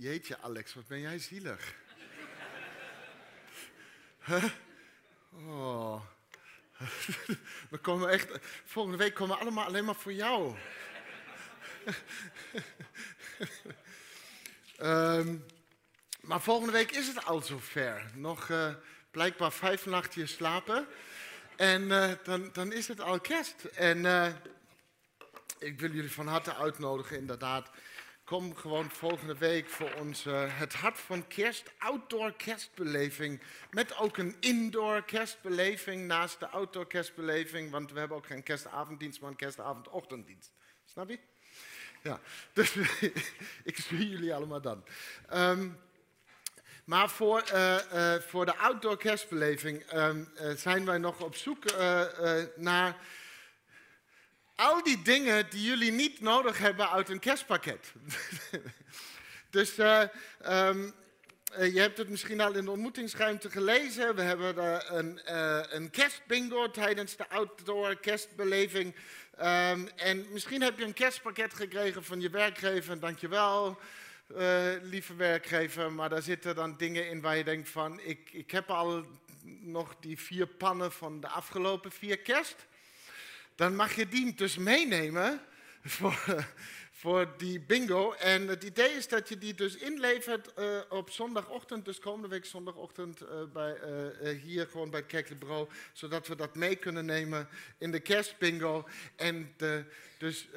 Jeetje, Alex, wat ben jij zielig. Huh? Oh. We komen echt, volgende week komen we allemaal alleen maar voor jou. um, maar volgende week is het al zover. Nog uh, blijkbaar vijf nachtjes slapen. En uh, dan, dan is het al kerst. En uh, ik wil jullie van harte uitnodigen, inderdaad. Kom gewoon volgende week voor onze Het Hart van Kerst outdoor kerstbeleving. Met ook een indoor kerstbeleving naast de outdoor kerstbeleving. Want we hebben ook geen kerstavonddienst, maar een kerstavondochtenddienst. Snap je? Ja, dus ik zie jullie allemaal dan. Um, maar voor, uh, uh, voor de outdoor kerstbeleving um, uh, zijn wij nog op zoek naar al die dingen die jullie niet nodig hebben uit een kerstpakket. dus um, je hebt het misschien al in de ontmoetingsruimte gelezen. We hebben een, een kerstbingo tijdens de outdoor kerstbeleving. Um, en misschien heb je een kerstpakket gekregen van je werkgever, dankjewel. Uh, lieve werkgever, maar daar zitten dan dingen in waar je denkt van, ik, ik heb al nog die vier pannen van de afgelopen vier kerst. Dan mag je die dus meenemen voor, voor die bingo. En het idee is dat je die dus inlevert uh, op zondagochtend, dus komende week zondagochtend, uh, bij, hier gewoon bij het kerkelijk bureau, zodat we dat mee kunnen nemen in de kerstbingo. En de, dus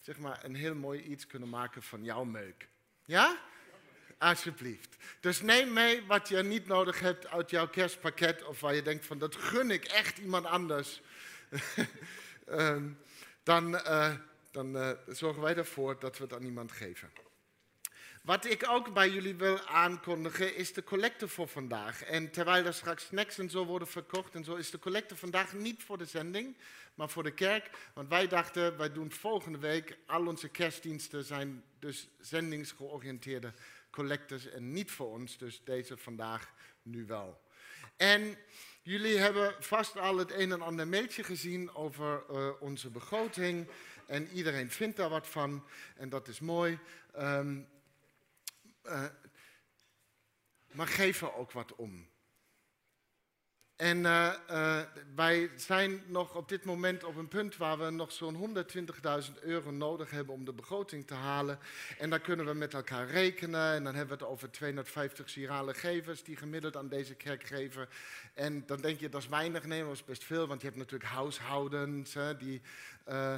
zeg maar een heel mooi iets kunnen maken van jouw meuk. Ja? Alsjeblieft. Dus neem mee wat je niet nodig hebt uit jouw kerstpakket of waar je denkt van dat gun ik echt iemand anders. um, dan uh, dan uh, zorgen wij ervoor dat we het aan iemand geven. Wat ik ook bij jullie wil aankondigen is de collecte voor vandaag. En terwijl er straks snacks en zo worden verkocht en zo is de collecte vandaag niet voor de zending, maar voor de kerk. Want wij dachten, wij doen volgende week, al onze kerstdiensten zijn dus zendingsgeoriënteerde collectors en niet voor ons. Dus deze vandaag nu wel. En jullie hebben vast al het een en ander mailtje gezien over uh, onze begroting. En iedereen vindt daar wat van en dat is mooi. Um, uh, maar geef er ook wat om. En uh, uh, wij zijn nog op dit moment op een punt waar we nog zo'n 120.000 euro nodig hebben om de begroting te halen. En dan kunnen we met elkaar rekenen. En dan hebben we het over 250 girale gevers die gemiddeld aan deze kerk geven. En dan denk je dat is weinig. Nee, dat is best veel, want je hebt natuurlijk huishoudens. Die, uh,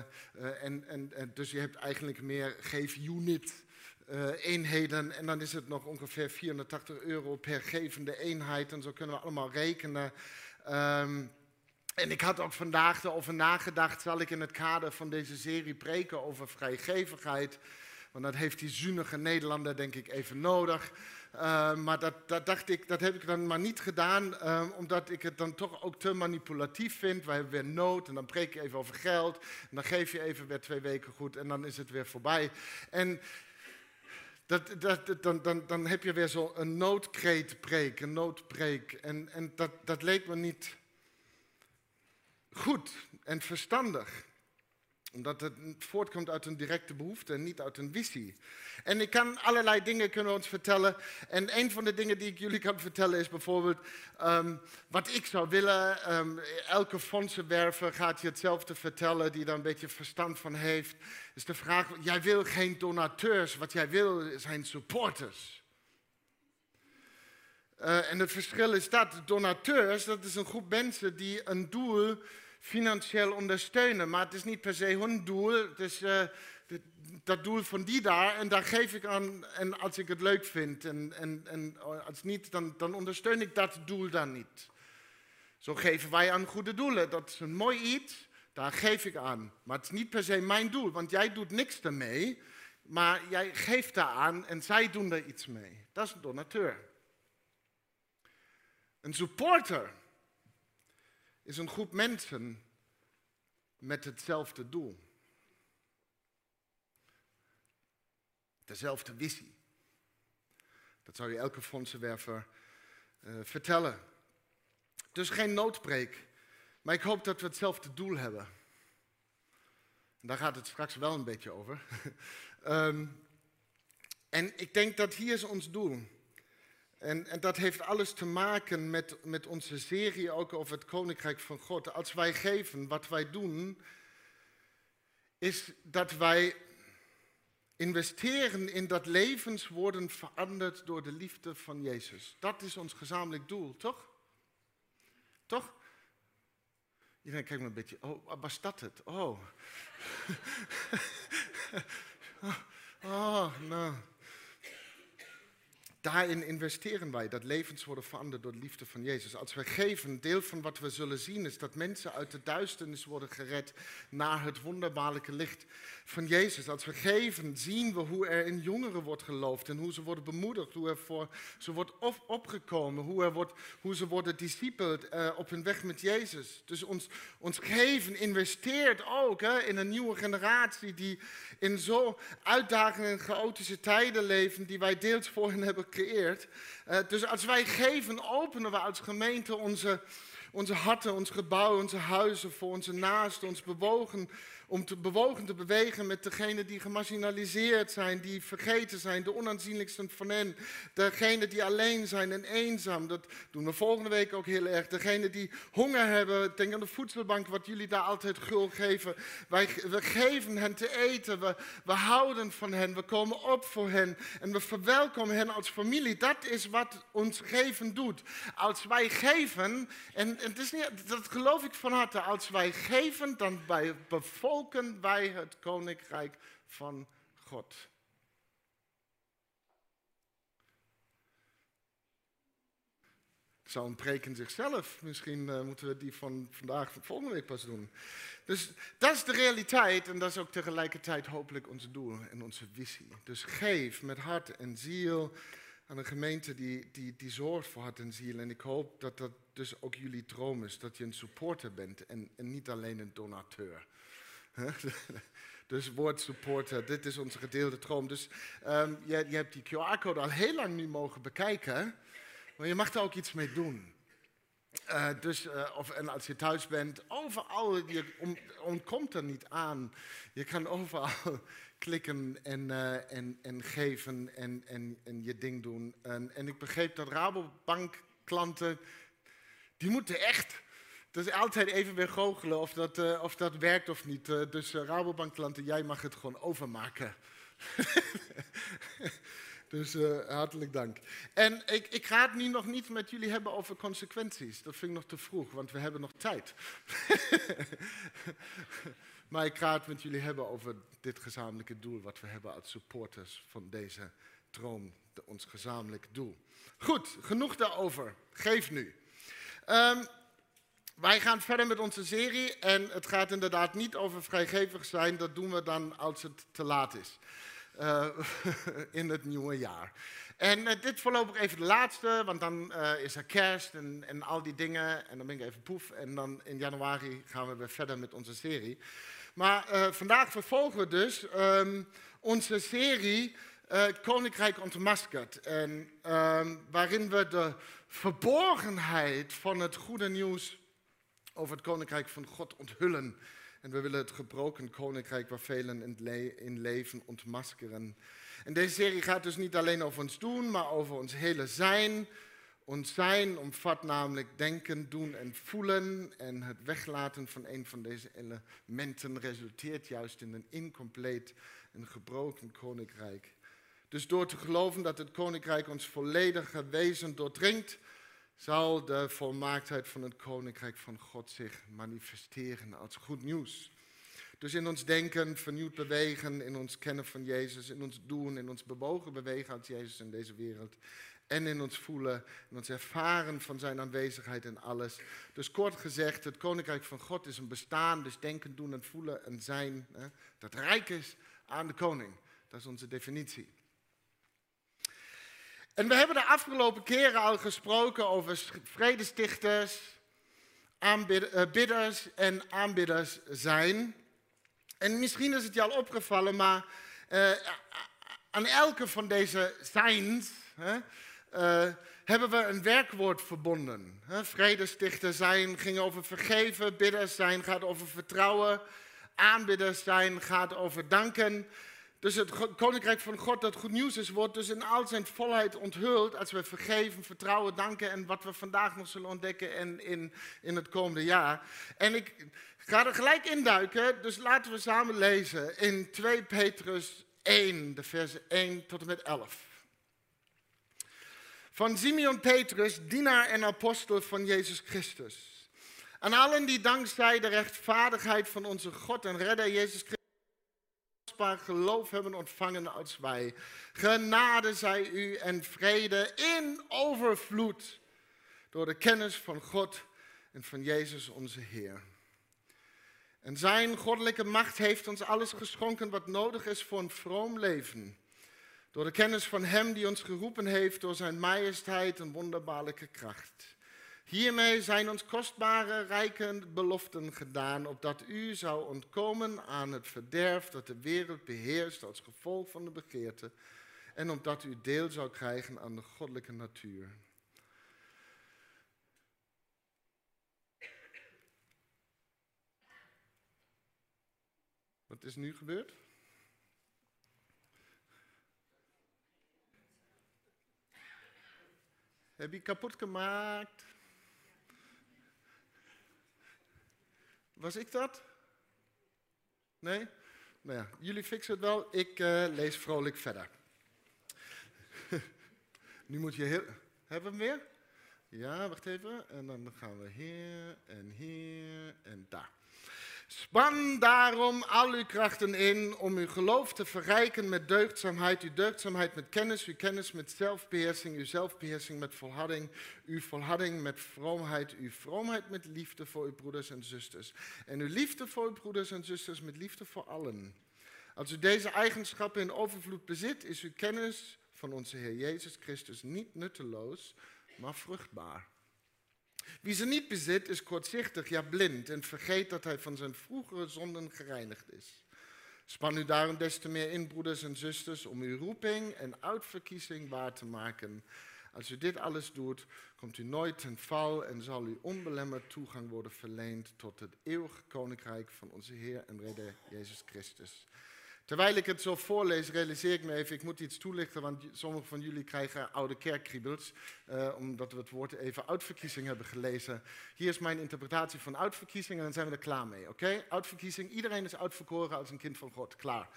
en, en, en, dus je hebt eigenlijk meer geef-unit uh, eenheden. En dan is het nog ongeveer 480 euro per gevende eenheid. En zo kunnen we allemaal rekenen. Um, en ik had ook vandaag erover nagedacht, zal ik in het kader van deze serie preken over vrijgevigheid. Want dat heeft die zunige Nederlander denk ik even nodig. Uh, maar dat, dat, dacht ik, dat heb ik dan maar niet gedaan, uh, omdat ik het dan toch ook te manipulatief vind. Wij hebben weer nood en dan preek je even over geld. En dan geef je even weer twee weken goed en dan is het weer voorbij. En dat, dat, dan, dan, dan heb je weer zo'n noodkreetpreek, een noodpreek. En, en dat, dat leek me niet goed en verstandig omdat het voortkomt uit een directe behoefte en niet uit een visie. En ik kan allerlei dingen kunnen ons vertellen. En een van de dingen die ik jullie kan vertellen is bijvoorbeeld um, wat ik zou willen. Um, elke fondsenwerver gaat je hetzelfde vertellen die daar een beetje verstand van heeft. Is de vraag, jij wil geen donateurs, wat jij wil zijn supporters. Uh, en het verschil is dat donateurs, dat is een groep mensen die een doel financieel ondersteunen. Maar het is niet per se hun doel. Het is uh, dat doel van die daar en daar geef ik aan en als ik het leuk vind. En, en, en als niet, dan, dan ondersteun ik dat doel dan niet. Zo geven wij aan goede doelen. Dat is een mooi iets, daar geef ik aan. Maar het is niet per se mijn doel, want jij doet niks ermee. Maar jij geeft daar aan en zij doen er iets mee. Dat is een donateur. Een supporter is een groep mensen met hetzelfde doel. Dezelfde visie. Dat zou je elke fondsenwerver uh, vertellen. Dus geen noodpreek, maar ik hoop dat we hetzelfde doel hebben. En daar gaat het straks wel een beetje over. um, En ik denk dat hier is ons doel. En, en dat heeft alles te maken met, met onze serie ook over het Koninkrijk van God. Als wij geven, wat wij doen, is dat wij investeren in dat levens worden veranderd door de liefde van Jezus. Dat is ons gezamenlijk doel, toch? Toch? Iedereen kijkt me een beetje, oh, was dat het? Oh. oh, nou. Daarin investeren wij, dat levens worden veranderd door de liefde van Jezus. Als we geven, deel van wat we zullen zien is dat mensen uit de duisternis worden gered naar het wonderbaarlijke licht van Jezus. Als we geven, zien we hoe er in jongeren wordt geloofd en hoe ze worden bemoedigd, hoe er voor ze wordt op, opgekomen, hoe, wordt, hoe ze worden discipeld uh, op hun weg met Jezus. Dus ons, ons geven investeert ook hè, in een nieuwe generatie die in zo uitdagende en chaotische tijden leven, die wij deels voor hen hebben gecreëerd. Uh, dus als wij geven, openen we als gemeente onze, onze harten, ons gebouw, onze huizen voor onze naasten, ons bewogen om te bewogen te bewegen met degenen die gemarginaliseerd zijn, die vergeten zijn, de onaanzienlijksten van hen. Degenen die alleen zijn en eenzaam, dat doen we volgende week ook heel erg. Degenen die honger hebben, denk aan de voedselbank, wat jullie daar altijd gul geven. Wij, we geven hen te eten, we, we houden van hen, we komen op voor hen en we verwelkomen hen als familie. Dat is wat ons geven doet. Als wij geven, en, het is niet, dat geloof ik van harte, als wij geven, dan bij bevolken vertolken wij het koninkrijk van God. Het zou een preek zichzelf. Misschien uh, moeten we die van vandaag van volgende week pas doen. Dus dat is de realiteit en dat is ook tegelijkertijd hopelijk ons doel en onze visie. Dus geef met hart en ziel aan een gemeente die, die, die zorgt voor hart en ziel. En ik hoop dat dat dus ook jullie droom is, dat je een supporter bent en, en niet alleen een donateur. Dus woord supporter, dit is onze gedeelde droom. Dus um, je, je, hebt die QR-code al heel lang nu mogen bekijken, maar je mag er ook iets mee doen. Uh, dus, uh, of, en als je thuis bent, overal, je om, ontkomt er niet aan. Je kan overal klikken en, en, en geven en, en, en je ding doen. En, en ik begreep dat Rabobank klanten, die moeten echt het is altijd even weer goochelen of dat, uh, of dat werkt of niet. Uh, dus uh, Rabobank klanten, jij mag het gewoon overmaken. dus hartelijk dank. En ik, ik ga het nu nog niet met jullie hebben over consequenties. Dat vind ik nog te vroeg, want we hebben nog tijd. maar ik ga het met jullie hebben over dit gezamenlijke doel wat we hebben als supporters van deze droom, ons gezamenlijk doel. Goed, genoeg daarover. Geef nu. Um, wij gaan verder met onze serie en het gaat inderdaad niet over vrijgevig zijn. Dat doen we dan als het te laat is. Uh, in het nieuwe jaar. En uh, dit voorlopig even de laatste, want dan uh, is er kerst en, en, al die dingen. En dan ben ik even poef. En dan in januari gaan we weer verder met onze serie. Maar vandaag vervolgen we dus um, onze serie Koninkrijk ontmaskerd. En um, waarin we de verborgenheid van het goede nieuws over het koninkrijk van God onthullen. En we willen het gebroken koninkrijk waar velen in, leven ontmaskeren. En deze serie gaat dus niet alleen over ons doen, maar over ons hele zijn. Ons zijn omvat namelijk denken, doen en voelen. En het weglaten van een van deze elementen resulteert juist in een incompleet en gebroken koninkrijk. Dus door te geloven dat het koninkrijk ons volledige wezen doordringt, zal de volmaaktheid van het koninkrijk van God zich manifesteren als goed nieuws. Dus in ons denken, vernieuwd bewegen, in ons kennen van Jezus, in ons doen, in ons bewogen bewegen als Jezus in deze wereld. En in ons voelen, in ons ervaren van zijn aanwezigheid in alles. Dus kort gezegd, het koninkrijk van God is een bestaan, dus denken, doen en voelen en zijn. Hè, dat rijk is aan de koning. Dat is onze definitie. En we hebben de afgelopen keren al gesproken over vredestichters, bidders en aanbidders zijn. En misschien is het je al opgevallen, maar uh, aan elke van deze zijns uh, hebben we een werkwoord verbonden. Vredestichter zijn ging over vergeven, bidders zijn gaat over vertrouwen, aanbidders zijn gaat over danken. Dus het koninkrijk van God, dat goed nieuws is, wordt dus in al zijn volheid onthuld als we vergeven, vertrouwen, danken en wat we vandaag nog zullen ontdekken en in, in het komende jaar. En ik ga er gelijk induiken, dus laten we samen lezen in 2 Petrus 1, de versen 1 tot en met 11. Van Simeon Petrus, dienaar en apostel van Jezus Christus. Aan allen die dankzij de rechtvaardigheid van onze God en redder Jezus Christus geloof hebben ontvangen als wij. Genade zij u en vrede in overvloed door de kennis van God en van Jezus onze Heer. En zijn goddelijke macht heeft ons alles geschonken wat nodig is voor een vroom leven. Door de kennis van Hem die ons geroepen heeft door zijn majesteit en wonderbaarlijke kracht. Hiermee zijn ons kostbare, rijke beloften gedaan, opdat u zou ontkomen aan het verderf dat de wereld beheerst als gevolg van de begeerte, en opdat u deel zou krijgen aan de goddelijke natuur. Wat is nu gebeurd? Heb je kapot gemaakt? Was ik dat? Nee? Nou ja, jullie fixen het wel. Ik uh, lees vrolijk verder. nu moet je heel. Hebben we hem weer? Ja, wacht even. En dan gaan we hier en hier en daar. Span daarom al uw krachten in om uw geloof te verrijken met deugdzaamheid, uw deugdzaamheid met kennis, uw kennis met zelfbeheersing, uw zelfbeheersing met volharding, uw volharding met vroomheid, uw vroomheid met liefde voor uw broeders en zusters. En uw liefde voor uw broeders en zusters met liefde voor allen. Als u deze eigenschappen in overvloed bezit, is uw kennis van onze Heer Jezus Christus niet nutteloos, maar vruchtbaar. Wie ze niet bezit, is kortzichtig, ja blind en vergeet dat hij van zijn vroegere zonden gereinigd is. Span u daarom des te meer in, broeders en zusters, om uw roeping en uitverkiezing waar te maken. Als u dit alles doet, komt u nooit ten val en zal u onbelemmerd toegang worden verleend tot het eeuwige koninkrijk van onze Heer en Redder Jezus Christus. Terwijl ik het zo voorlees, realiseer ik me even, ik moet iets toelichten, want sommigen van jullie krijgen oude kerkkriebels, uh, omdat we het woord even uitverkiezing hebben gelezen. Hier is mijn interpretatie van uitverkiezing en dan zijn we er klaar mee, oké? Uitverkiezing, iedereen is uitverkoren als een kind van God, klaar.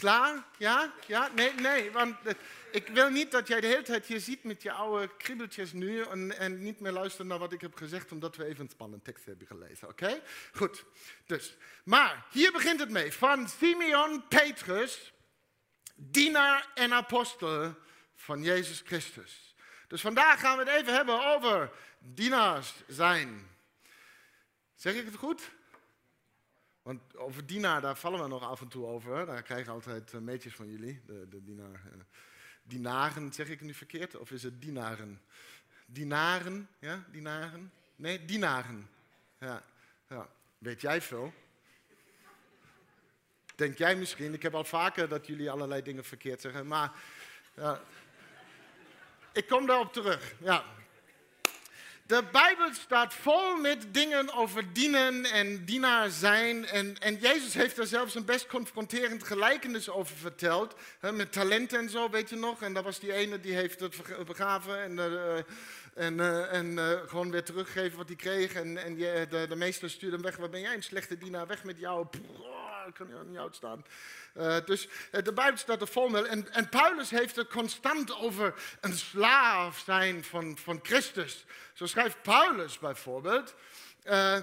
Klaar? Ja? Ja? Nee, nee, want eh, ik wil niet dat jij de hele tijd hier ziet met je oude kriebeltjes nu en, niet meer luistert naar wat ik heb gezegd, omdat we even een spannende tekst hebben gelezen, oké? Goed, dus. Maar hier begint het mee. Van Simeon Petrus, dienaar en apostel van Jezus Christus. Dus vandaag gaan we het even hebben over dienaars zijn. Zeg ik het goed? Want over dienaar, daar vallen we nog af en toe over. Daar krijg ik altijd uh, meetjes van jullie. De, de dienaar, uh, dienaren, zeg ik nu verkeerd? Of is het dienaren? Dienaren, ja, dienaren? Nee, dienaren. Ja, ja. Weet jij veel? Denk jij misschien? Ik heb al vaker dat jullie allerlei dingen verkeerd zeggen, maar ik kom daarop terug. Ja, de Bijbel staat vol met dingen over dienen en dienaar zijn. En, en Jezus heeft er zelfs een best confronterend gelijkenis over verteld. Hè, met talenten en zo, weet je nog. En dat was die ene die heeft het begraven en, uh, en, uh, en uh, gewoon weer teruggeven wat hij kreeg. En, en de, de meester stuurde hem weg. Waar ben jij een slechte dienaar? Weg met jou. Ik kan je niet uitstaan. Uh, dus uh, de Bijbel staat er vol. En, Paulus heeft het constant over een slaaf zijn van, van Christus. Zo schrijft Paulus bijvoorbeeld. Uh,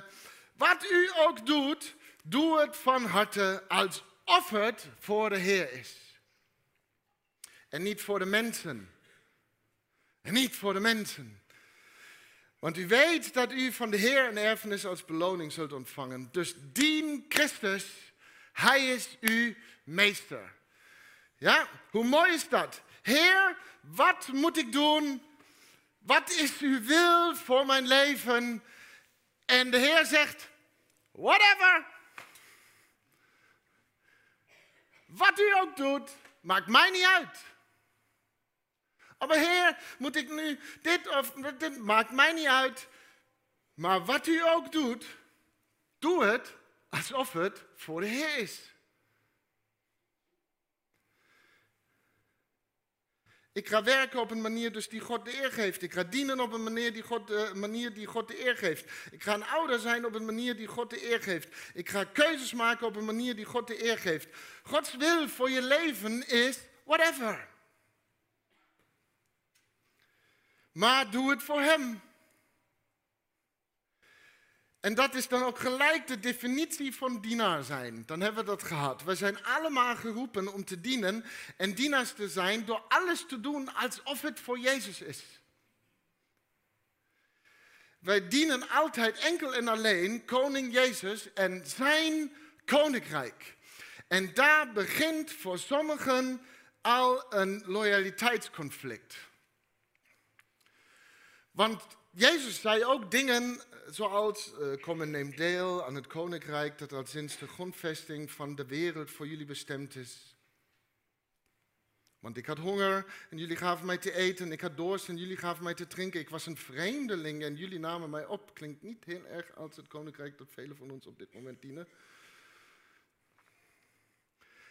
wat u ook doet, doe het van harte alsof het voor de Heer is. En niet voor de mensen. En niet voor de mensen. Want u weet dat u van de Heer een erfenis als beloning zult ontvangen. Dus dien Christus. Hij is uw meester. Ja, hoe mooi is dat? Heer, wat moet ik doen? Wat is uw wil voor mijn leven? En de Heer zegt, whatever. Wat u ook doet, maakt mij niet uit. Maar Heer, moet ik nu dit of dit, maakt mij niet uit. Maar wat u ook doet, doe het alsof het voor de Heer is. Ik ga werken op een manier dus die God de eer geeft. Ik ga dienen op een manier die, God, de manier die God de eer geeft. Ik ga een ouder zijn op een manier die God de eer geeft. Ik ga keuzes maken op een manier die God de eer geeft. Gods wil voor je leven is whatever. Maar doe het voor Hem. En dat is dan ook gelijk de definitie van dienaar zijn. Dan hebben we dat gehad. We zijn allemaal geroepen om te dienen en dienaars te zijn door alles te doen alsof het voor Jezus is. Wij dienen altijd enkel en alleen koning Jezus en zijn koninkrijk. En daar begint voor sommigen al een loyaliteitsconflict. Want Jezus zei ook dingen zoals uh, kom en neem deel aan het koninkrijk dat al sinds de grondvesting van de wereld voor jullie bestemd is. Want ik had honger en jullie gaven mij te eten. Ik had dorst en jullie gaven mij te drinken. Ik was een vreemdeling en jullie namen mij op. Klinkt niet heel erg als het koninkrijk dat velen van ons op dit moment dienen.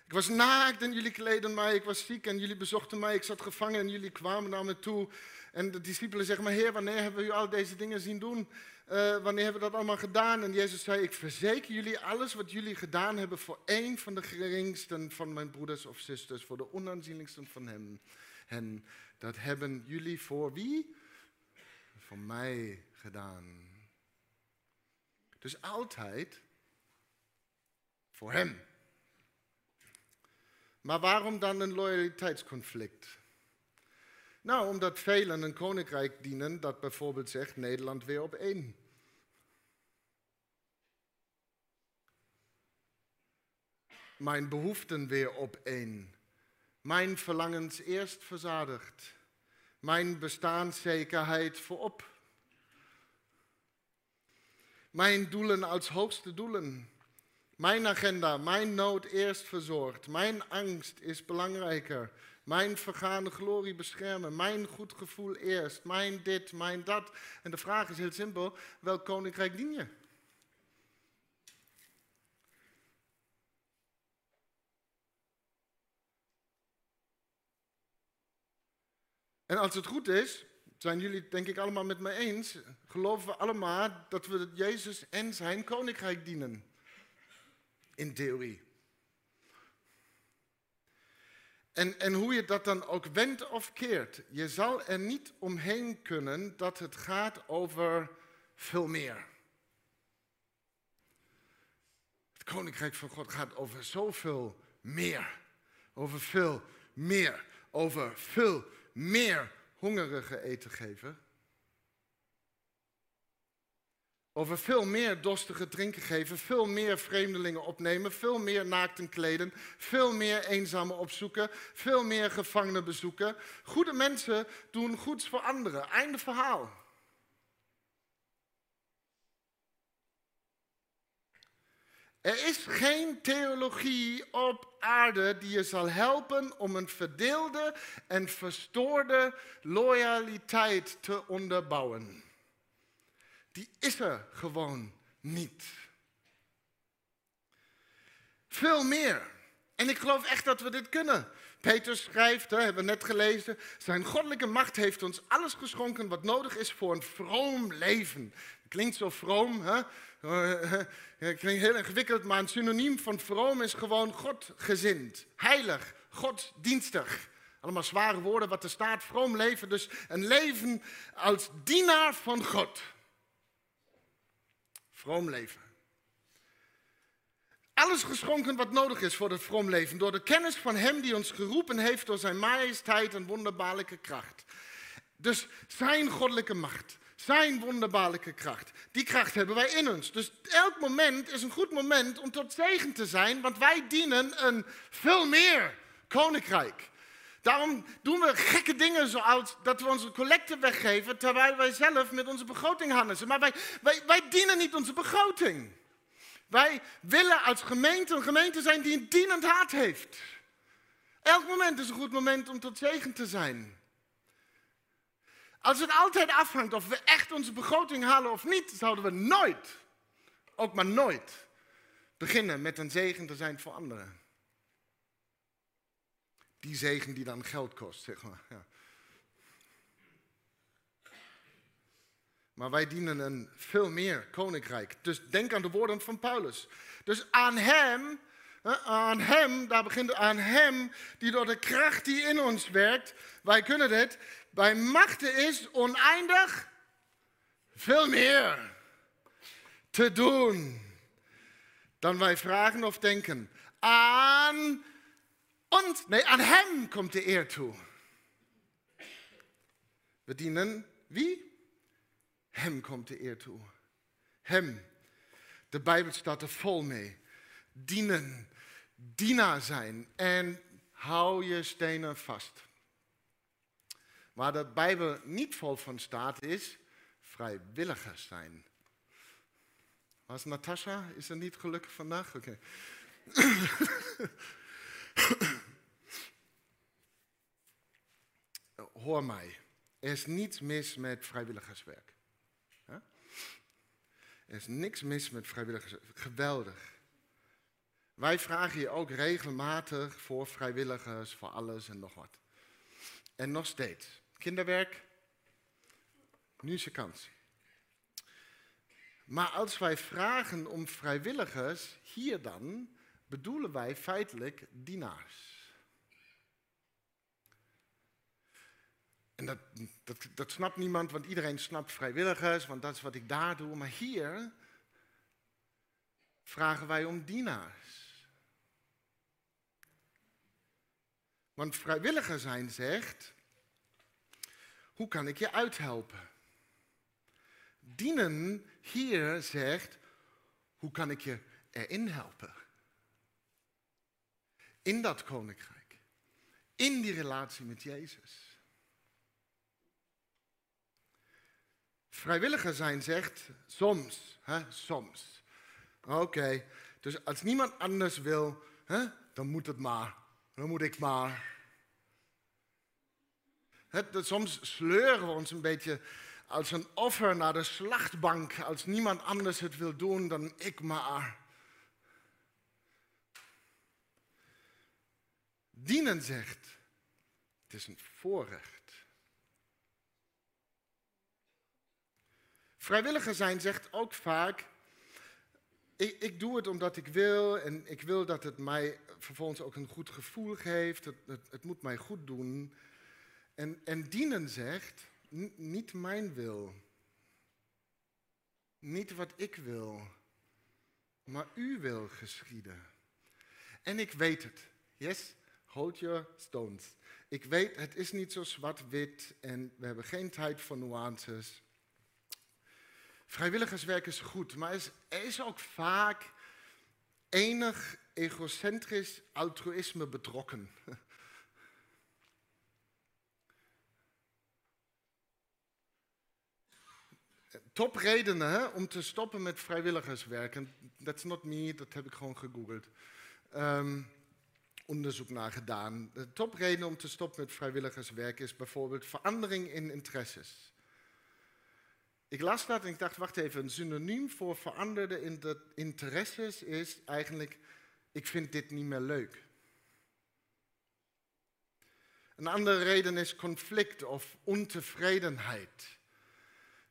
Ik was naakt en jullie kleden mij. Ik was ziek en jullie bezochten mij. Ik zat gevangen en jullie kwamen naar me toe. En de discipelen zeggen, maar Heer, wanneer hebben we u al deze dingen zien doen? Uh, wanneer hebben we dat allemaal gedaan? En Jezus zei, ik verzeker jullie, alles wat jullie gedaan hebben voor één van de geringsten van mijn broeders of zusters, voor de onaanzienlijksten van hen, hen, dat hebben jullie voor wie? Voor mij gedaan. Dus altijd voor hem. Maar waarom dan een loyaliteitsconflict? Nou, omdat velen een koninkrijk dienen dat bijvoorbeeld zegt Nederland weer op één. Mijn behoeften weer op één. Mijn verlangens eerst verzadigd. Mijn bestaanszekerheid voorop. Mijn doelen als hoogste doelen. Mijn agenda, mijn nood eerst verzorgd. Mijn angst is belangrijker. Mijn vergaande glorie beschermen. Mijn goed gevoel eerst. Mijn dit, mijn dat. En de vraag is heel simpel: welk koninkrijk dien je? En als het goed is, zijn jullie denk ik allemaal met me eens, geloven we allemaal dat we Jezus en zijn koninkrijk dienen. In theorie. En, en hoe je dat dan ook wendt of keert, je zal er niet omheen kunnen dat het gaat over veel meer. Het koninkrijk van God gaat over zoveel meer. Over veel meer. Over veel meer hongerige eten geven. Over veel meer dorstige drinken geven, veel meer vreemdelingen opnemen, veel meer naakten kleden, veel meer eenzamen opzoeken, veel meer gevangenen bezoeken. Goede mensen doen goeds voor anderen. Einde verhaal. Er is geen theologie op aarde die je zal helpen om een verdeelde en verstoorde loyaliteit te onderbouwen die is er gewoon niet. Veel meer. En ik geloof echt dat we dit kunnen. Peter schrijft, hè, hebben we net gelezen, zijn goddelijke macht heeft ons alles geschonken wat nodig is voor een vroom leven. Klinkt zo vroom, hè? klinkt heel ingewikkeld, maar een synoniem van vroom is gewoon Godgezind, heilig, Goddienstig. Allemaal zware woorden wat er staat, vroom leven, dus een leven als dienaar van God. Vroom leven. Alles geschonken wat nodig is voor het vroom leven. Door de kennis van Hem die ons geroepen heeft door zijn majesteit en wonderbaarlijke kracht. Dus zijn goddelijke macht. Zijn wonderbaarlijke kracht. Die kracht hebben wij in ons. Dus elk moment is een goed moment om tot zegen te zijn. Want wij dienen een veel meer koninkrijk. Daarom doen we gekke dingen zoals dat we onze collecten weggeven terwijl wij zelf met onze begroting handelen. Maar wij, wij, wij dienen niet onze begroting. Wij willen als gemeente een gemeente zijn die een dienend hart heeft. Elk moment is een goed moment om tot zegen te zijn. Als het altijd afhangt of we echt onze begroting halen of niet, zouden we nooit, ook maar nooit, beginnen met een zegen te zijn voor anderen. Die zegen die dan geld kost, zeg maar. Ja. Maar wij dienen een veel meer koninkrijk. Dus denk aan de woorden van Paulus. Dus aan hem, aan hem, daar begint het aan hem, die door de kracht die in ons werkt, wij kunnen dit, bij machten is oneindig veel meer te doen dan wij vragen of denken. Aan ons, nee, aan hem komt de eer toe. We dienen wie? Hem komt de eer toe. Hem. De Bijbel staat er vol mee. Dienen, dienaar zijn en hou je stenen vast. Waar de Bijbel niet vol van staat is vrijwilligers zijn. Was Natasha? Is er niet gelukkig vandaag? Oké. Hoor mij. Er is niets mis met vrijwilligerswerk. Er is niks mis met vrijwilligers. Geweldig. Wij vragen je ook regelmatig voor vrijwilligers, voor alles en nog wat. En nog steeds. Kinderwerk, nu is je kans. Maar als wij vragen om vrijwilligers, hier dan, bedoelen wij feitelijk dienaars. En dat, dat, dat snapt niemand, want iedereen snapt vrijwilligers, want dat is wat ik daar doe. Maar hier vragen wij om dienaars. Want vrijwilliger zijn zegt, hoe kan ik je uithelpen? Dienen hier zegt, hoe kan ik je erin helpen? In dat koninkrijk. In die relatie met Jezus. Vrijwilliger zijn zegt soms, hè, soms. Oké, dus als niemand anders wil, hè, dan moet het maar. Dan moet ik maar. soms sleuren we ons een beetje als een offer naar de slachtbank. Als niemand anders het wil doen, dan ik maar. Dienen zegt, het is een voorrecht. Vrijwilliger zijn zegt ook vaak, ik, ik, doe het omdat ik wil en ik wil dat het mij vervolgens ook een goed gevoel geeft. Het, het, het moet mij goed doen. En, en dienen zegt, niet mijn wil. Niet wat ik wil, maar u wil geschieden. En ik weet het. Yes, hold your stones. Ik weet, het is niet zo zwart-wit en we hebben geen tijd voor nuances. Vrijwilligerswerk is goed, maar er is ook vaak enig egocentrisch altruïsme betrokken. Topredenen hè, om te stoppen met vrijwilligerswerk. That's not me, dat heb ik gewoon gegoogeld. Um, onderzoek naar gedaan. De topreden om te stoppen met vrijwilligerswerk is bijvoorbeeld verandering in interesses. Ik las dat en ik dacht, wacht even, een synoniem voor veranderde interesses is eigenlijk, ik vind dit niet meer leuk. Een andere reden is conflict of ontevredenheid.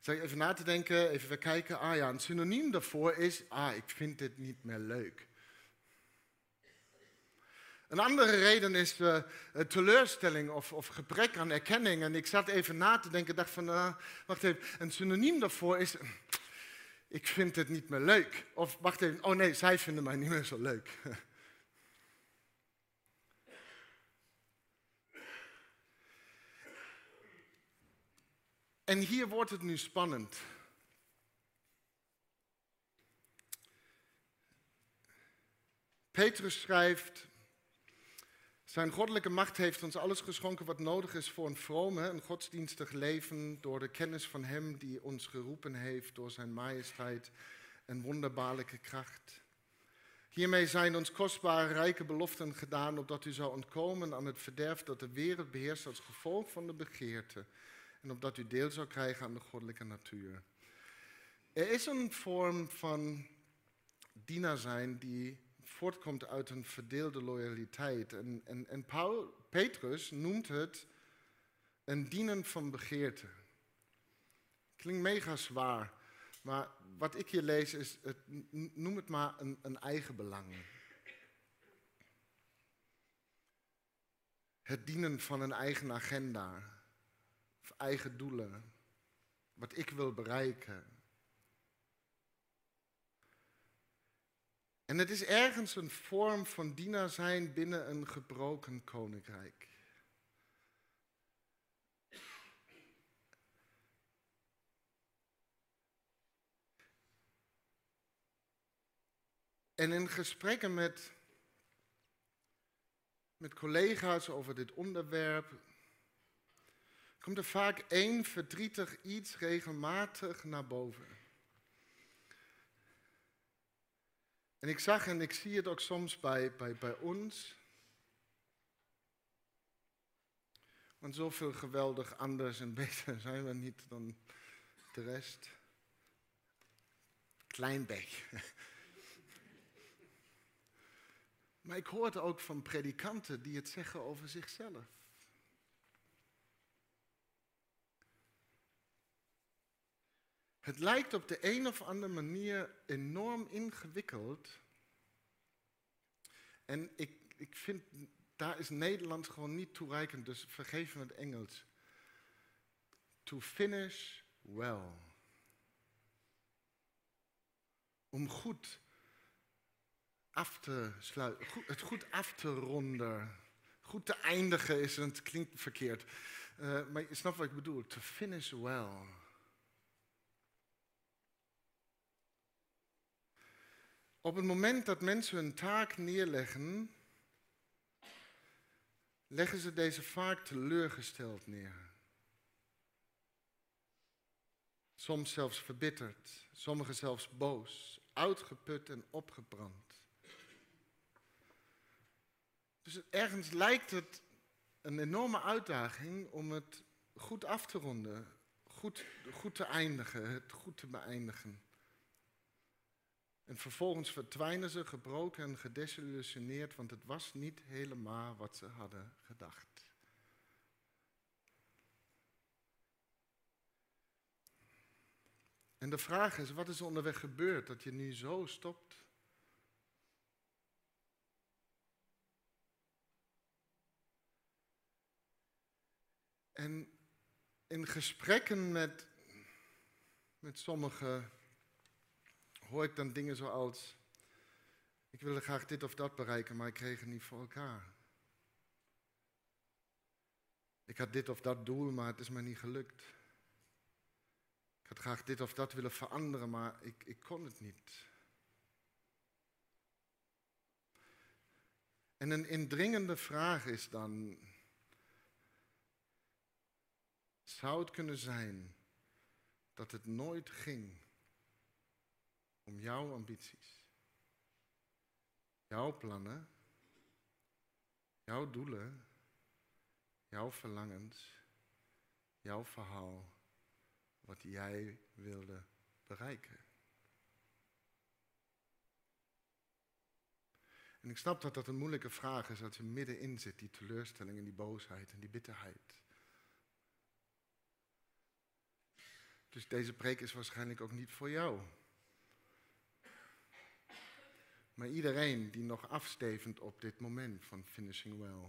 Zeg even na te denken, even kijken, ah ja, een synoniem daarvoor is, ah, ik vind dit niet meer leuk. Een andere reden is uh, teleurstelling of, of, gebrek aan erkenning. En ik zat even na te denken, dacht van, uh, wacht even, een synoniem daarvoor is, ik vind het niet meer leuk. Of wacht even, oh nee, zij vinden mij niet meer zo leuk. En hier wordt het nu spannend. Petrus schrijft, zijn goddelijke macht heeft ons alles geschonken wat nodig is voor een vrome, een godsdienstig leven door de kennis van Hem die ons geroepen heeft door Zijn majesteit en wonderbaarlijke kracht. Hiermee zijn ons kostbare rijke beloften gedaan, opdat u zou ontkomen aan het verderf dat de wereld beheerst als gevolg van de begeerte, en opdat u deel zou krijgen aan de goddelijke natuur. Er is een vorm van dienaar zijn die voortkomt uit een verdeelde loyaliteit. En, en, en Paul, Petrus noemt het een dienen van begeerte. Klinkt mega zwaar, maar wat ik hier lees is, het, noem het maar een, een eigen belang. Het dienen van een eigen agenda, eigen doelen, wat ik wil bereiken. En het is ergens een vorm van dienaar zijn binnen een gebroken koninkrijk. En in gesprekken met, met collega's over dit onderwerp komt er vaak één verdrietig iets regelmatig naar boven. En ik zag en ik zie het ook soms bij, bij, bij ons. Want zoveel geweldig anders en beter zijn we niet dan de rest. Klein beetje. Maar ik hoor het ook van predikanten die het zeggen over zichzelf. Het lijkt op de een of andere manier enorm ingewikkeld. En ik, ik vind, daar is Nederland gewoon niet toereikend, dus vergeef me het Engels. To finish well. Om goed af te sluiten, het goed af te ronden. Goed te eindigen is, het klinkt verkeerd. Uh, maar je snapt wat ik bedoel. To finish well. Op het moment dat mensen hun taak neerleggen, leggen ze deze vaak teleurgesteld neer. Soms zelfs verbitterd, sommigen zelfs boos, uitgeput en opgebrand. Dus ergens lijkt het een enorme uitdaging om het goed af te ronden, goed, goed te eindigen, het goed te beëindigen. En vervolgens verdwijnen ze gebroken en gedesillusioneerd, want het was niet helemaal wat ze hadden gedacht. En de vraag is, wat is er onderweg gebeurd dat je nu zo stopt? En in gesprekken met, met sommigen hoor ik dan dingen zoals, ik wilde graag dit of dat bereiken, maar ik kreeg het niet voor elkaar. Ik had dit of dat doel, maar het is me niet gelukt. Ik had graag dit of dat willen veranderen, maar ik, ik kon het niet. En een indringende vraag is dan, zou het kunnen zijn dat het nooit ging om jouw ambities, jouw plannen, jouw doelen, jouw verlangens, jouw verhaal, wat jij wilde bereiken? En ik snap dat dat een moeilijke vraag is als je middenin zit, die teleurstelling en die boosheid en die bitterheid. Dus deze preek is waarschijnlijk ook niet voor jou. Maar iedereen die nog afstevend op dit moment van finishing well.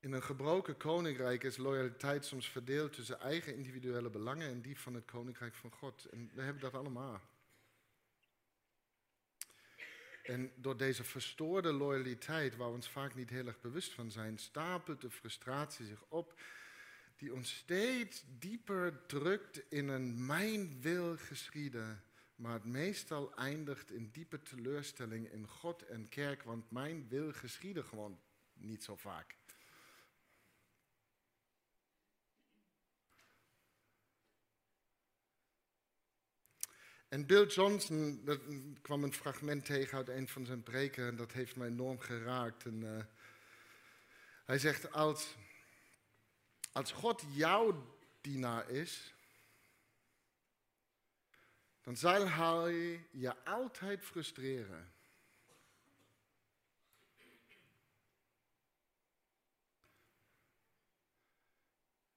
In een gebroken koninkrijk is loyaliteit soms verdeeld tussen eigen individuele belangen en die van het koninkrijk van God. En we hebben dat allemaal. En door deze verstoorde loyaliteit, waar we ons vaak niet heel erg bewust van zijn, stapelt de frustratie zich op die ons steeds dieper drukt in een mijn wil geschieden, maar het meestal eindigt in diepe teleurstelling in God en kerk, want mijn wil geschieden gewoon niet zo vaak. En Bill Johnson, er kwam een fragment tegen uit een van zijn preken en dat heeft mij enorm geraakt. En, uh, hij zegt, als als God jouw dienaar is, dan zal hij je altijd frustreren.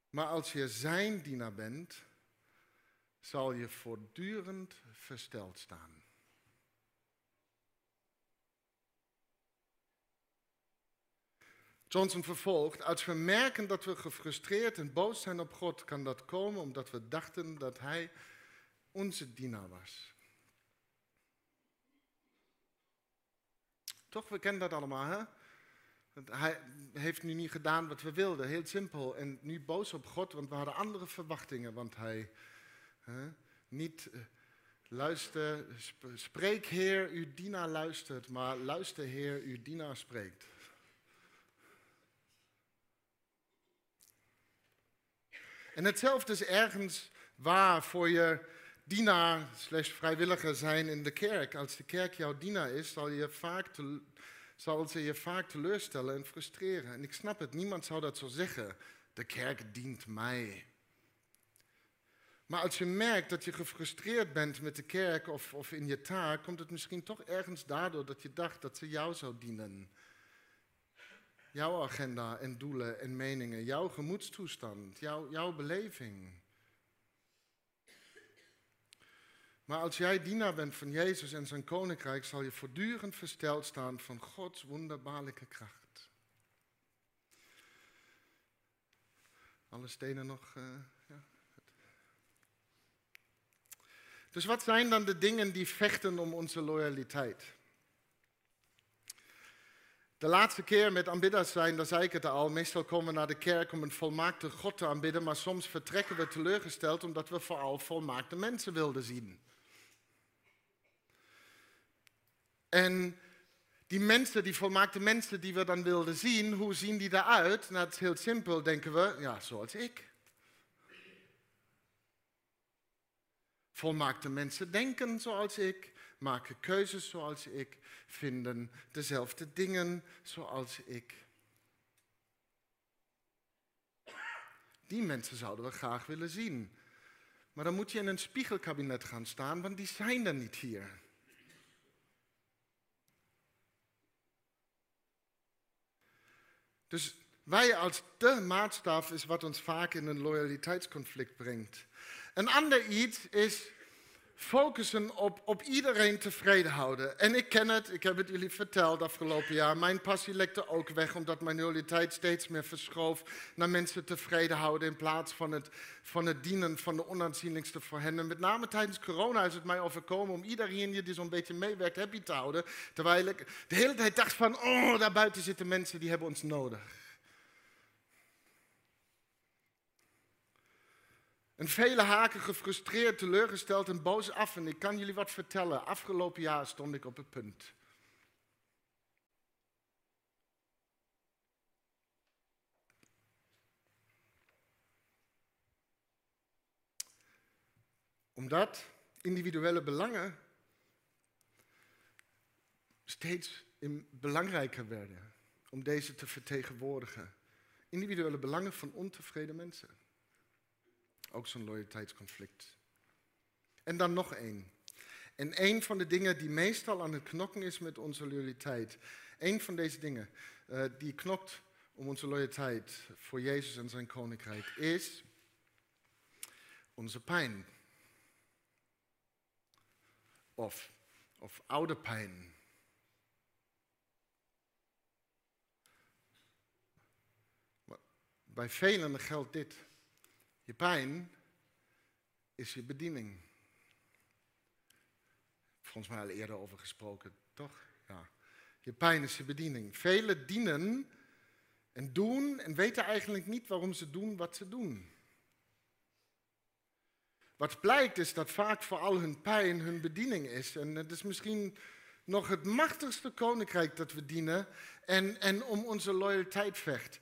Maar als je zijn dienaar bent, zal je voortdurend versteld staan. Johnson vervolgt, als we merken dat we gefrustreerd en boos zijn op God, kan dat komen omdat we dachten dat Hij onze dienaar was. Toch, we kennen dat allemaal, hè? Hij heeft nu niet gedaan wat we wilden, heel simpel. En nu boos op God, want we hadden andere verwachtingen. Want hij hè, niet uh, luister, spreek Heer, uw dienaar luistert, maar luister Heer, uw dienaar spreekt. En hetzelfde is ergens waar voor je dienaar slash vrijwilliger zijn in de kerk. Als de kerk jouw dienaar is, zal, je vaak zal ze je vaak teleurstellen en frustreren. En ik snap het, niemand zou dat zo zeggen. De kerk dient mij. Maar als je merkt dat je gefrustreerd bent met de kerk of, of in je taak, komt het misschien toch ergens daardoor dat je dacht dat ze jou zou dienen. Jouw agenda en doelen en meningen, jouw gemoedstoestand, jouw, jouw beleving. Maar als jij dienaar bent van Jezus en zijn koninkrijk, zal je voortdurend versteld staan van Gods wonderbaarlijke kracht. Alle stenen nog. Uh, ja. Dus wat zijn dan de dingen die vechten om onze loyaliteit? De laatste keer met aanbidders zijn, daar zei ik het al, meestal komen we naar de kerk om een volmaakte God te aanbidden, maar soms vertrekken we teleurgesteld omdat we vooral volmaakte mensen wilden zien. En die mensen, die volmaakte mensen die we dan wilden zien, hoe zien die eruit? Nou, het is heel simpel, denken we, ja, zoals ik. Volmaakte mensen denken zoals ik, maken keuzes zoals ik, vinden dezelfde dingen zoals ik. Die mensen zouden we graag willen zien. Maar dan moet je in een spiegelkabinet gaan staan, want die zijn er niet hier. Dus wij als de maatstaf is wat ons vaak in een loyaliteitsconflict brengt. Een ander iets is focussen op, op iedereen tevreden houden. En ik ken het, ik heb het jullie verteld afgelopen jaar. Mijn passie lekte ook weg omdat mijn loyaliteit steeds meer verschoof naar mensen tevreden houden in plaats van het, van het dienen van de onaanzienlijkste voor hen. En met name tijdens corona is het mij overkomen om iedereen die zo'n beetje meewerkt happy te houden. Terwijl ik de hele tijd dacht van, oh, daar buiten zitten mensen die hebben ons nodig. En vele haken gefrustreerd, teleurgesteld en boos af. En ik kan jullie wat vertellen. Afgelopen jaar stond ik op het punt. Omdat individuele belangen steeds belangrijker werden om deze te vertegenwoordigen. Individuele belangen van ontevreden mensen. Ook zo'n loyaliteitsconflict. En dan nog één. En een van de dingen die meestal aan het knokken is met onze loyaliteit. Een van deze dingen uh, die knokt om onze loyaliteit voor Jezus en zijn koninkrijk is onze pijn. Of, of oude pijn. bij velen geldt dit. Je pijn is je bediening. Volgens mij al eerder over gesproken, toch? Ja. Je pijn is je bediening. Velen dienen en doen en weten eigenlijk niet waarom ze doen wat ze doen. Wat blijkt is dat vaak vooral hun pijn hun bediening is. En het is misschien nog het machtigste koninkrijk dat we dienen en, en om onze loyaliteit vecht.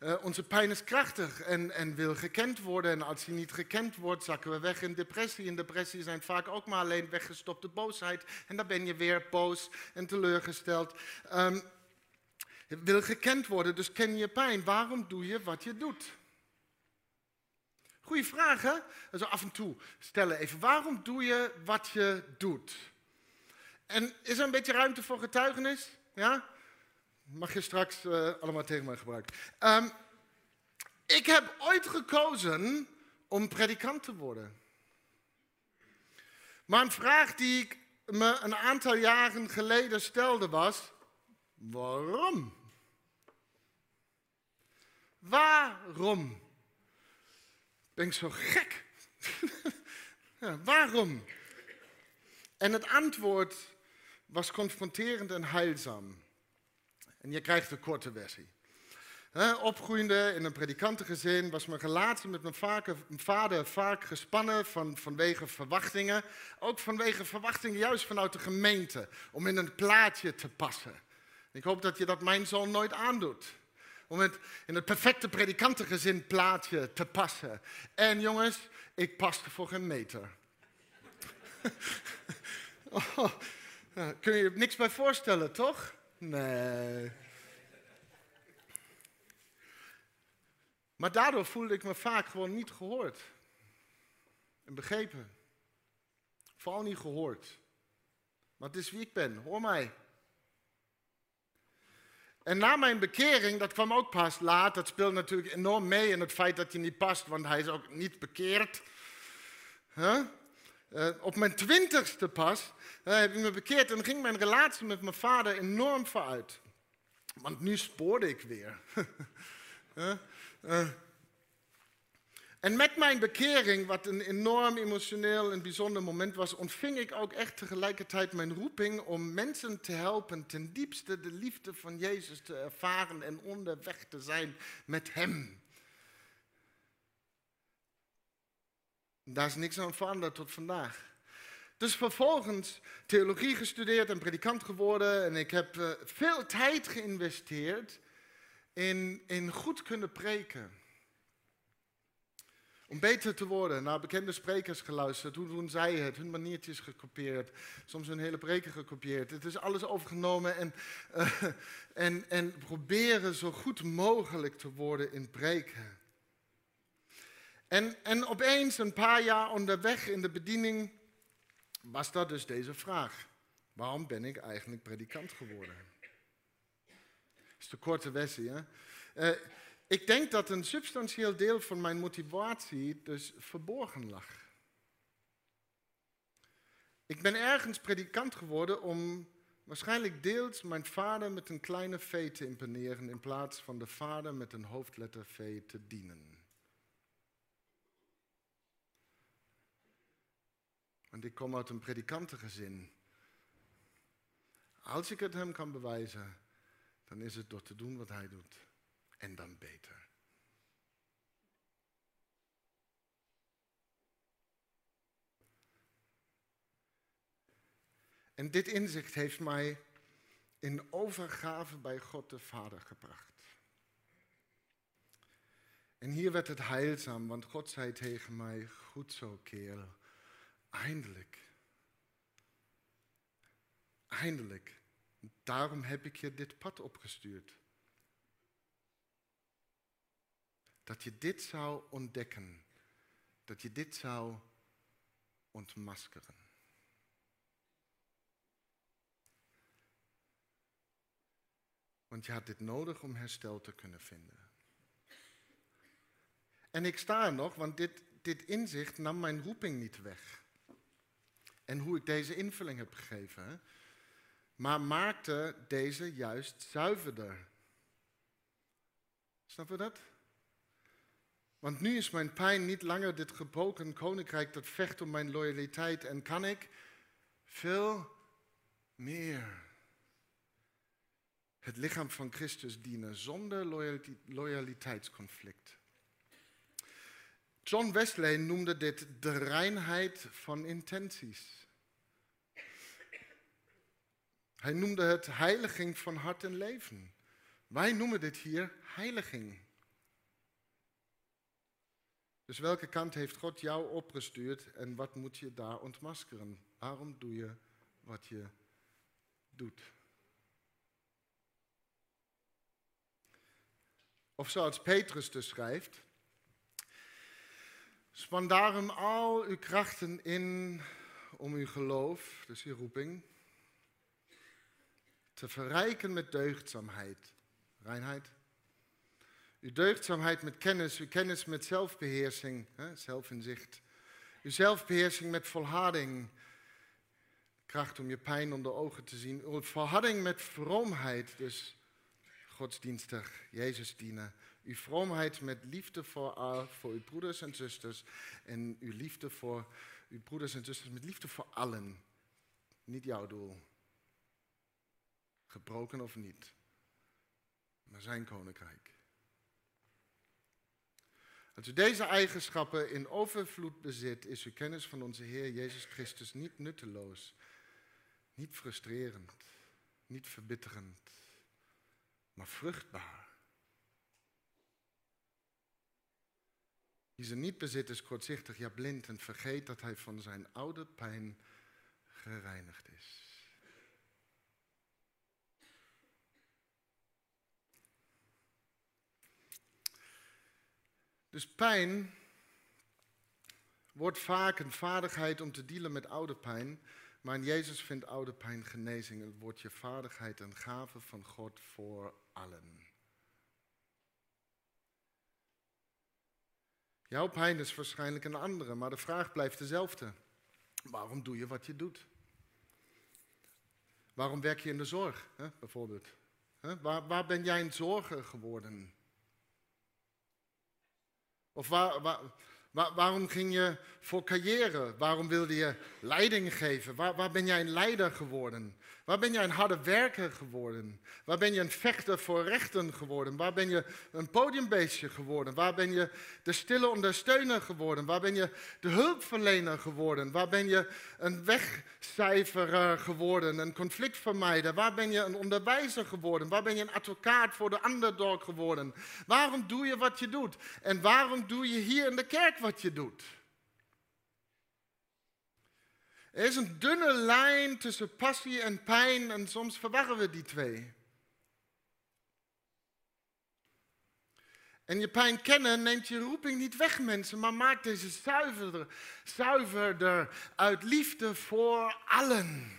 Uh, onze pijn is krachtig en, en wil gekend worden. En als die niet gekend wordt, zakken we weg in depressie. En depressie zijn vaak ook maar alleen weggestopte boosheid. En dan ben je weer boos en teleurgesteld. Um, wil gekend worden, dus ken je pijn. Waarom doe je wat je doet? Goeie vraag, hè? Also af en toe stellen even. Waarom doe je wat je doet? En is er een beetje ruimte voor getuigenis? Ja? Mag je straks uh, allemaal tegen mij gebruiken. Um, Ik heb ooit gekozen om predikant te worden. Maar een vraag die ik me een aantal jaren geleden stelde was: waarom? Waarom? Ben ik zo gek? ja, waarom? En het antwoord was confronterend en heilzaam. En je krijgt de korte versie. opgroeiende in een predikantengezin was mijn relatie met mijn, vader vaak gespannen van, vanwege verwachtingen. Ook vanwege verwachtingen juist vanuit de gemeente, om in een plaatje te passen. Ik hoop dat je dat mijn zoon nooit aandoet. Om het in het perfecte predikantengezin plaatje te passen. En jongens, ik paste voor geen meter. oh, kun je je niks bij voorstellen, toch? Nee. Maar daardoor voelde ik me vaak gewoon niet gehoord. En begrepen. Vooral niet gehoord. Maar het is wie ik ben. Hoor mij. En na mijn bekering, dat kwam ook pas laat, dat speelt natuurlijk enorm mee in het feit dat je niet past, want hij is ook niet bekeerd. Huh? Uh, op mijn twintigste pas uh, heb ik me bekeerd en ging mijn relatie met mijn vader enorm vooruit. Want nu spoorde ik weer. uh, en met mijn bekering, wat een enorm emotioneel en bijzonder moment was, ontving ik ook echt tegelijkertijd mijn roeping om mensen te helpen ten diepste de liefde van Jezus te ervaren en onderweg te zijn met Hem. Daar is niks aan veranderd tot vandaag. Dus vervolgens theologie gestudeerd en predikant geworden. En ik heb uh, veel tijd geïnvesteerd in, in goed kunnen preken. Om beter te worden, naar bekende sprekers geluisterd. Hoe doen zij het? Hun maniertjes gekopieerd. Soms hun hele preken gekopieerd. Het is alles overgenomen en, uh, en, en proberen zo goed mogelijk te worden in preken. En, en opeens, een paar jaar onderweg in de bediening, was dat dus deze vraag. Waarom ben ik eigenlijk predikant geworden? Dat is de korte versie. Hè? Uh, ik denk dat een substantieel deel van mijn motivatie dus verborgen lag. Ik ben ergens predikant geworden om waarschijnlijk deels mijn vader met een kleine V te imponeren in plaats van de vader met een hoofdletter V te dienen. Want ik kom uit een predikantengezin. Als ik het hem kan bewijzen, dan is het door te doen wat hij doet en dan beter. En dit inzicht heeft mij in overgave bij God de Vader gebracht. En hier werd het heilzaam, want God zei tegen mij, goed zo kerel, eindelijk. Eindelijk. Daarom heb ik je dit pad opgestuurd. Dat je dit zou ontdekken. Dat je dit zou ontmaskeren. Want je had dit nodig om herstel te kunnen vinden. En ik sta er nog, want dit, dit inzicht nam mijn roeping niet weg. En hoe ik deze invulling heb gegeven, maar maakte deze juist zuiverder. Snap je dat? Want nu is mijn pijn niet langer dit gebroken koninkrijk dat vecht om mijn loyaliteit en kan ik veel meer het lichaam van Christus dienen zonder loyaliteitsconflict. John Wesley noemde dit de reinheid van intenties. Hij noemde het heiliging van hart en leven. Wij noemen dit hier heiliging. Dus welke kant heeft God jou opgestuurd en wat moet je daar ontmaskeren? Waarom doe je wat je doet? Of zoals Petrus dus schrijft, span daarom al uw krachten in om uw geloof, dus uw roeping, te verrijken met deugdzaamheid, reinheid, Uw deugdzaamheid met kennis, uw kennis met zelfbeheersing, hè, zelfinzicht. Uw zelfbeheersing met volharding, kracht om je pijn onder ogen te zien. Uw volharding met vroomheid, dus godsdienstig, Jezus dienen. Uw vroomheid met liefde voor, voor uw broeders en zusters. En uw liefde voor uw broeders en zusters met liefde voor allen. Niet jouw doel. Gebroken of niet. Maar zijn koninkrijk. Als u deze eigenschappen in overvloed bezit, is uw kennis van onze Heer Jezus Christus niet nutteloos, niet frustrerend, niet verbitterend, maar vruchtbaar. Wie ze niet bezit is kortzichtig, ja blind en vergeet dat hij van zijn oude pijn gereinigd is. Dus pijn wordt vaak een vaardigheid om te dealen met oude pijn. Maar in Jezus vindt oude pijn genezing. Het wordt je vaardigheid en gave van God voor allen. Jouw pijn is waarschijnlijk een andere, maar de vraag blijft dezelfde. Waarom doe je wat je doet? Waarom werk je in de zorg, hè, bijvoorbeeld? Waar, waar ben jij een zorger geworden? Of waar, waar, waarom ging je voor carrière? Waarom wilde je leiding geven? Waar, waar ben jij een leider geworden? Waar ben jij een harde werker geworden? Waar ben je een vechter voor rechten geworden? Waar ben je een podiumbeestje geworden? Waar ben je de stille ondersteuner geworden? Waar ben je de hulpverlener geworden? Waar ben je een wegcijferer geworden? Een conflictvermijder? Waar ben je een onderwijzer geworden? Waar ben je een advocaat voor de underdog geworden? Waarom doe je wat je doet? En waarom doe je hier in de kerk wat je doet? Er is een dunne lijn tussen passie en pijn en soms verwarren we die twee. En je pijn kennen neemt je roeping niet weg, mensen, maar maakt deze zuiverder, zuiverder uit liefde voor allen.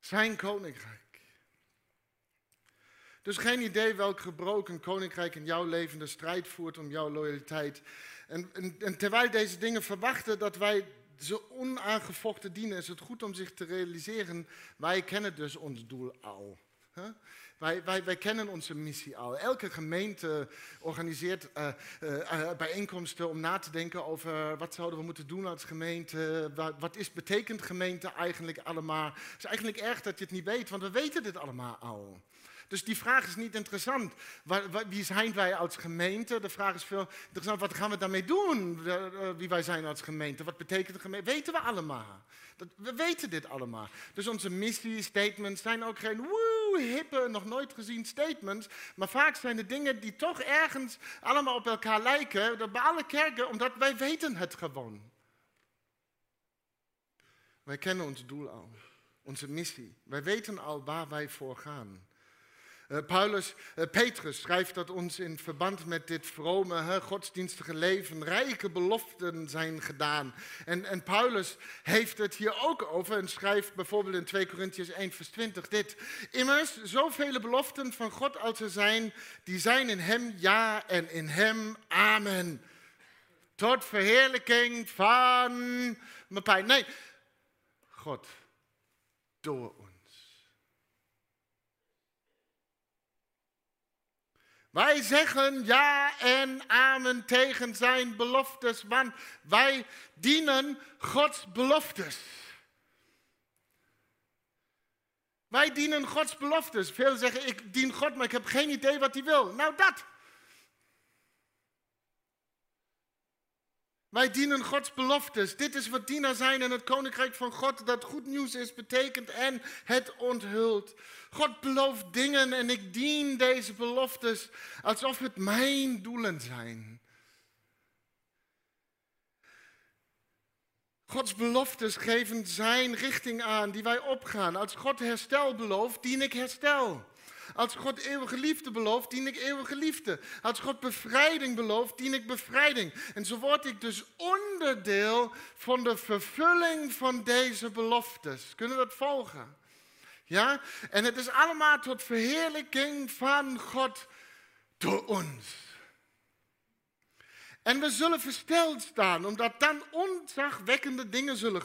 Zijn koninkrijk. Dus geen idee welk gebroken koninkrijk in jouw leven de strijd voert om jouw loyaliteit. En, en, en terwijl deze dingen verwachten dat wij zo onaangevochten dienen, is het goed om zich te realiseren, wij kennen dus ons doel al. Wij, wij, wij, kennen onze missie al. Elke gemeente organiseert uh, uh, bijeenkomsten om na te denken over wat zouden we moeten doen als gemeente. Wat, wat is betekent gemeente eigenlijk allemaal? Het is eigenlijk erg dat je het niet weet, want we weten dit allemaal al. Dus die vraag is niet interessant. wie zijn wij als gemeente? De vraag is veel interessant, wat gaan we daarmee doen? Eh, wie wij zijn als gemeente. Wat betekent de gemeente? Weten we allemaal. We weten dit allemaal. Dus onze missie, statements zijn ook geen woe, hippe, nog nooit gezien statements. Maar vaak zijn de dingen die toch ergens allemaal op elkaar lijken. Bij alle kerken, omdat wij weten het gewoon. Wij kennen ons doel al. Onze missie. Wij weten al waar wij voor gaan. Uh, Paulus, uh, Petrus schrijft dat ons in verband met dit vrome, godsdienstige leven rijke beloften zijn gedaan. En, en Paulus heeft het hier ook over en schrijft bijvoorbeeld in 2 Corinthians 1 vers 20 dit. Immers, zoveel beloften van God als er zijn, die zijn in hem ja en in hem amen. Tot verheerlijking van mijn pijn. Nee, God, door ons. Wij zeggen ja en amen tegen zijn beloftes, want wij dienen Gods beloftes. Wij dienen Gods beloftes. Veel zeggen, ik dien God, maar ik heb geen idee wat hij wil. Nou, dat. Wij dienen Gods beloftes. Dit is wat dienaar zijn in het koninkrijk van God, dat goed nieuws is, betekent en het onthult. God belooft dingen en ik dien deze beloftes alsof het mijn doelen zijn. Gods beloftes geven zijn richting aan die wij opgaan. Als God herstel belooft, dien ik herstel. Als God eeuwige liefde belooft, dien ik eeuwige liefde. Als God bevrijding belooft, dien ik bevrijding. En zo word ik dus onderdeel van de vervulling van deze beloftes. Kunnen we dat volgen? Ja? En het is allemaal tot verheerlijking van God door ons. En we zullen versteld staan, omdat dan ontzagwekkende dingen zullen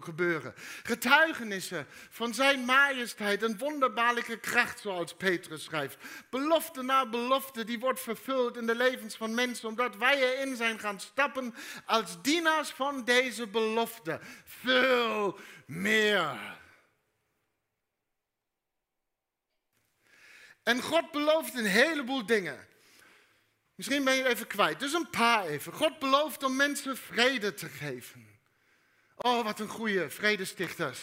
gebeuren. Getuigenissen van zijn majesteit en wonderbaarlijke kracht, zoals Petrus schrijft. Belofte na belofte, die wordt vervuld in de levens van mensen, omdat wij erin zijn gaan stappen als dienaars van deze belofte. Veel meer. En God belooft een heleboel dingen. Misschien ben je even kwijt. Dus een paar even. God belooft om mensen vrede te geven. Oh, wat een goede vredestichters.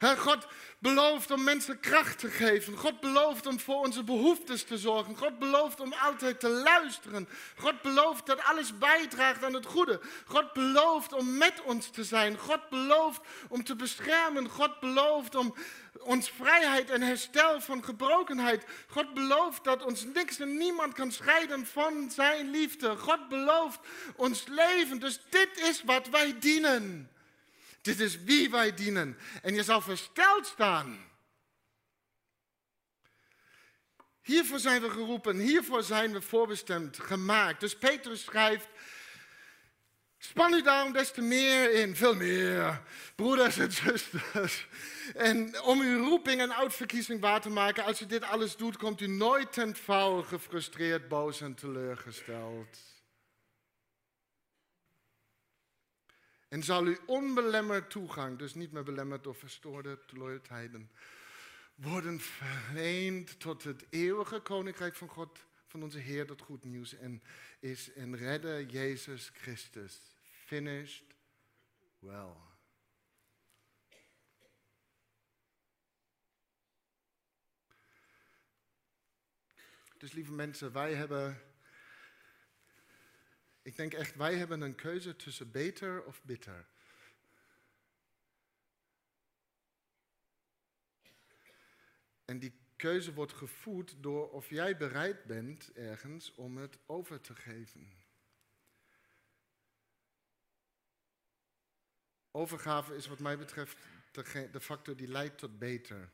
God belooft om mensen kracht te geven. God belooft om voor onze behoeftes te zorgen. God belooft om altijd te luisteren. God belooft dat alles bijdraagt aan het goede. God belooft om met ons te zijn. God belooft om te beschermen. God belooft om ons vrijheid en herstel van gebrokenheid. God belooft dat ons niks en niemand kan scheiden van zijn liefde. God belooft ons leven. Dus dit is wat wij dienen. Dit is wie wij dienen. En je zal versteld staan. Hiervoor zijn we geroepen, hiervoor zijn we voorbestemd, gemaakt. Dus Petrus schrijft, span u daarom des te meer in, veel meer, broeders en zusters. En om uw roeping en uitverkiezing waar te maken, als u dit alles doet, komt u nooit ten val gefrustreerd, boos en teleurgesteld. En zal u onbelemmerd toegang, dus niet meer belemmerd door verstoorde loyaliteiten, worden verleend tot het eeuwige koninkrijk van God, van onze Heer, dat goed nieuws en is en redder Jezus Christus. Finished well. Dus lieve mensen, wij hebben ik denk echt, wij hebben een keuze tussen beter of bitter. En die keuze wordt gevoed door of jij bereid bent ergens om het over te geven. Overgave is wat mij betreft de, de factor die leidt tot beter.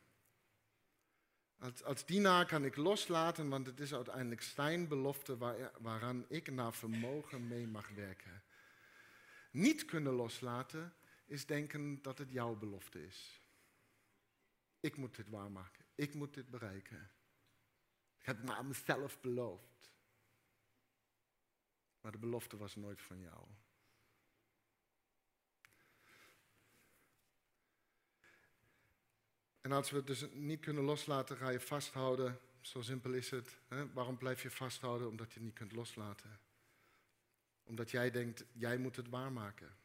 Als, als dienaar kan ik loslaten, want het is uiteindelijk zijn belofte waar, waaraan ik naar vermogen mee mag werken. Niet kunnen loslaten is denken dat het jouw belofte is. Ik moet dit waarmaken. Ik moet dit bereiken. Ik heb het maar aan mezelf beloofd. Maar de belofte was nooit van jou. En als we het dus niet kunnen loslaten, ga je vasthouden. Zo simpel is het. Hè? Waarom blijf je vasthouden? Omdat je het niet kunt loslaten. Omdat jij denkt, jij moet het waarmaken.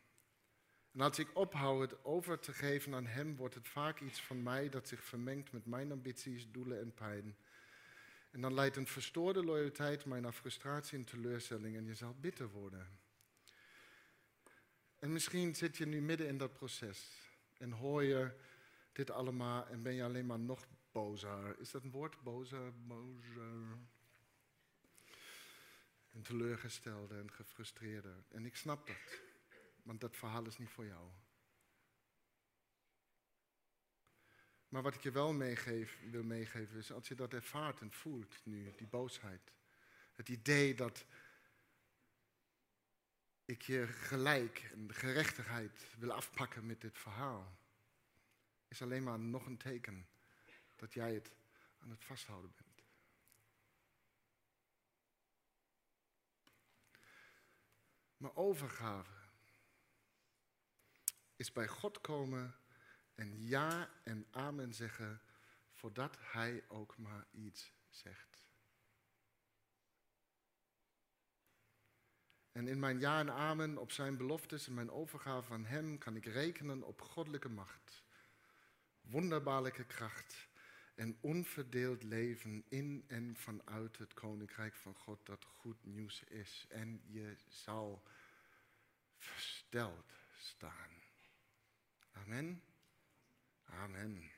En als ik ophoud het over te geven aan Hem, wordt het vaak iets van mij dat zich vermengt met mijn ambities, doelen en pijn. En dan leidt een verstoorde loyaliteit mij naar frustratie en teleurstelling en je zal bitter worden. En misschien zit je nu midden in dat proces en hoor je dit allemaal en ben je alleen maar nog bozer. Is dat een woord? Bozer, bozer. En teleurgestelde en gefrustreerde. En ik snap dat, want dat verhaal is niet voor jou. Maar wat ik je wel meegeef, wil meegeven is, als je dat ervaart en voelt nu, die boosheid. Het idee dat ik je gelijk en gerechtigheid wil afpakken met dit verhaal is alleen maar nog een teken dat jij het aan het vasthouden bent. Maar overgave is bij God komen en ja en amen zeggen voordat Hij ook maar iets zegt. En in mijn ja en amen op zijn beloftes en mijn overgave aan Hem kan ik rekenen op goddelijke macht wonderbaarlijke kracht en onverdeeld leven in en vanuit het koninkrijk van God dat goed nieuws is. En je zal versteld staan. Amen. Amen.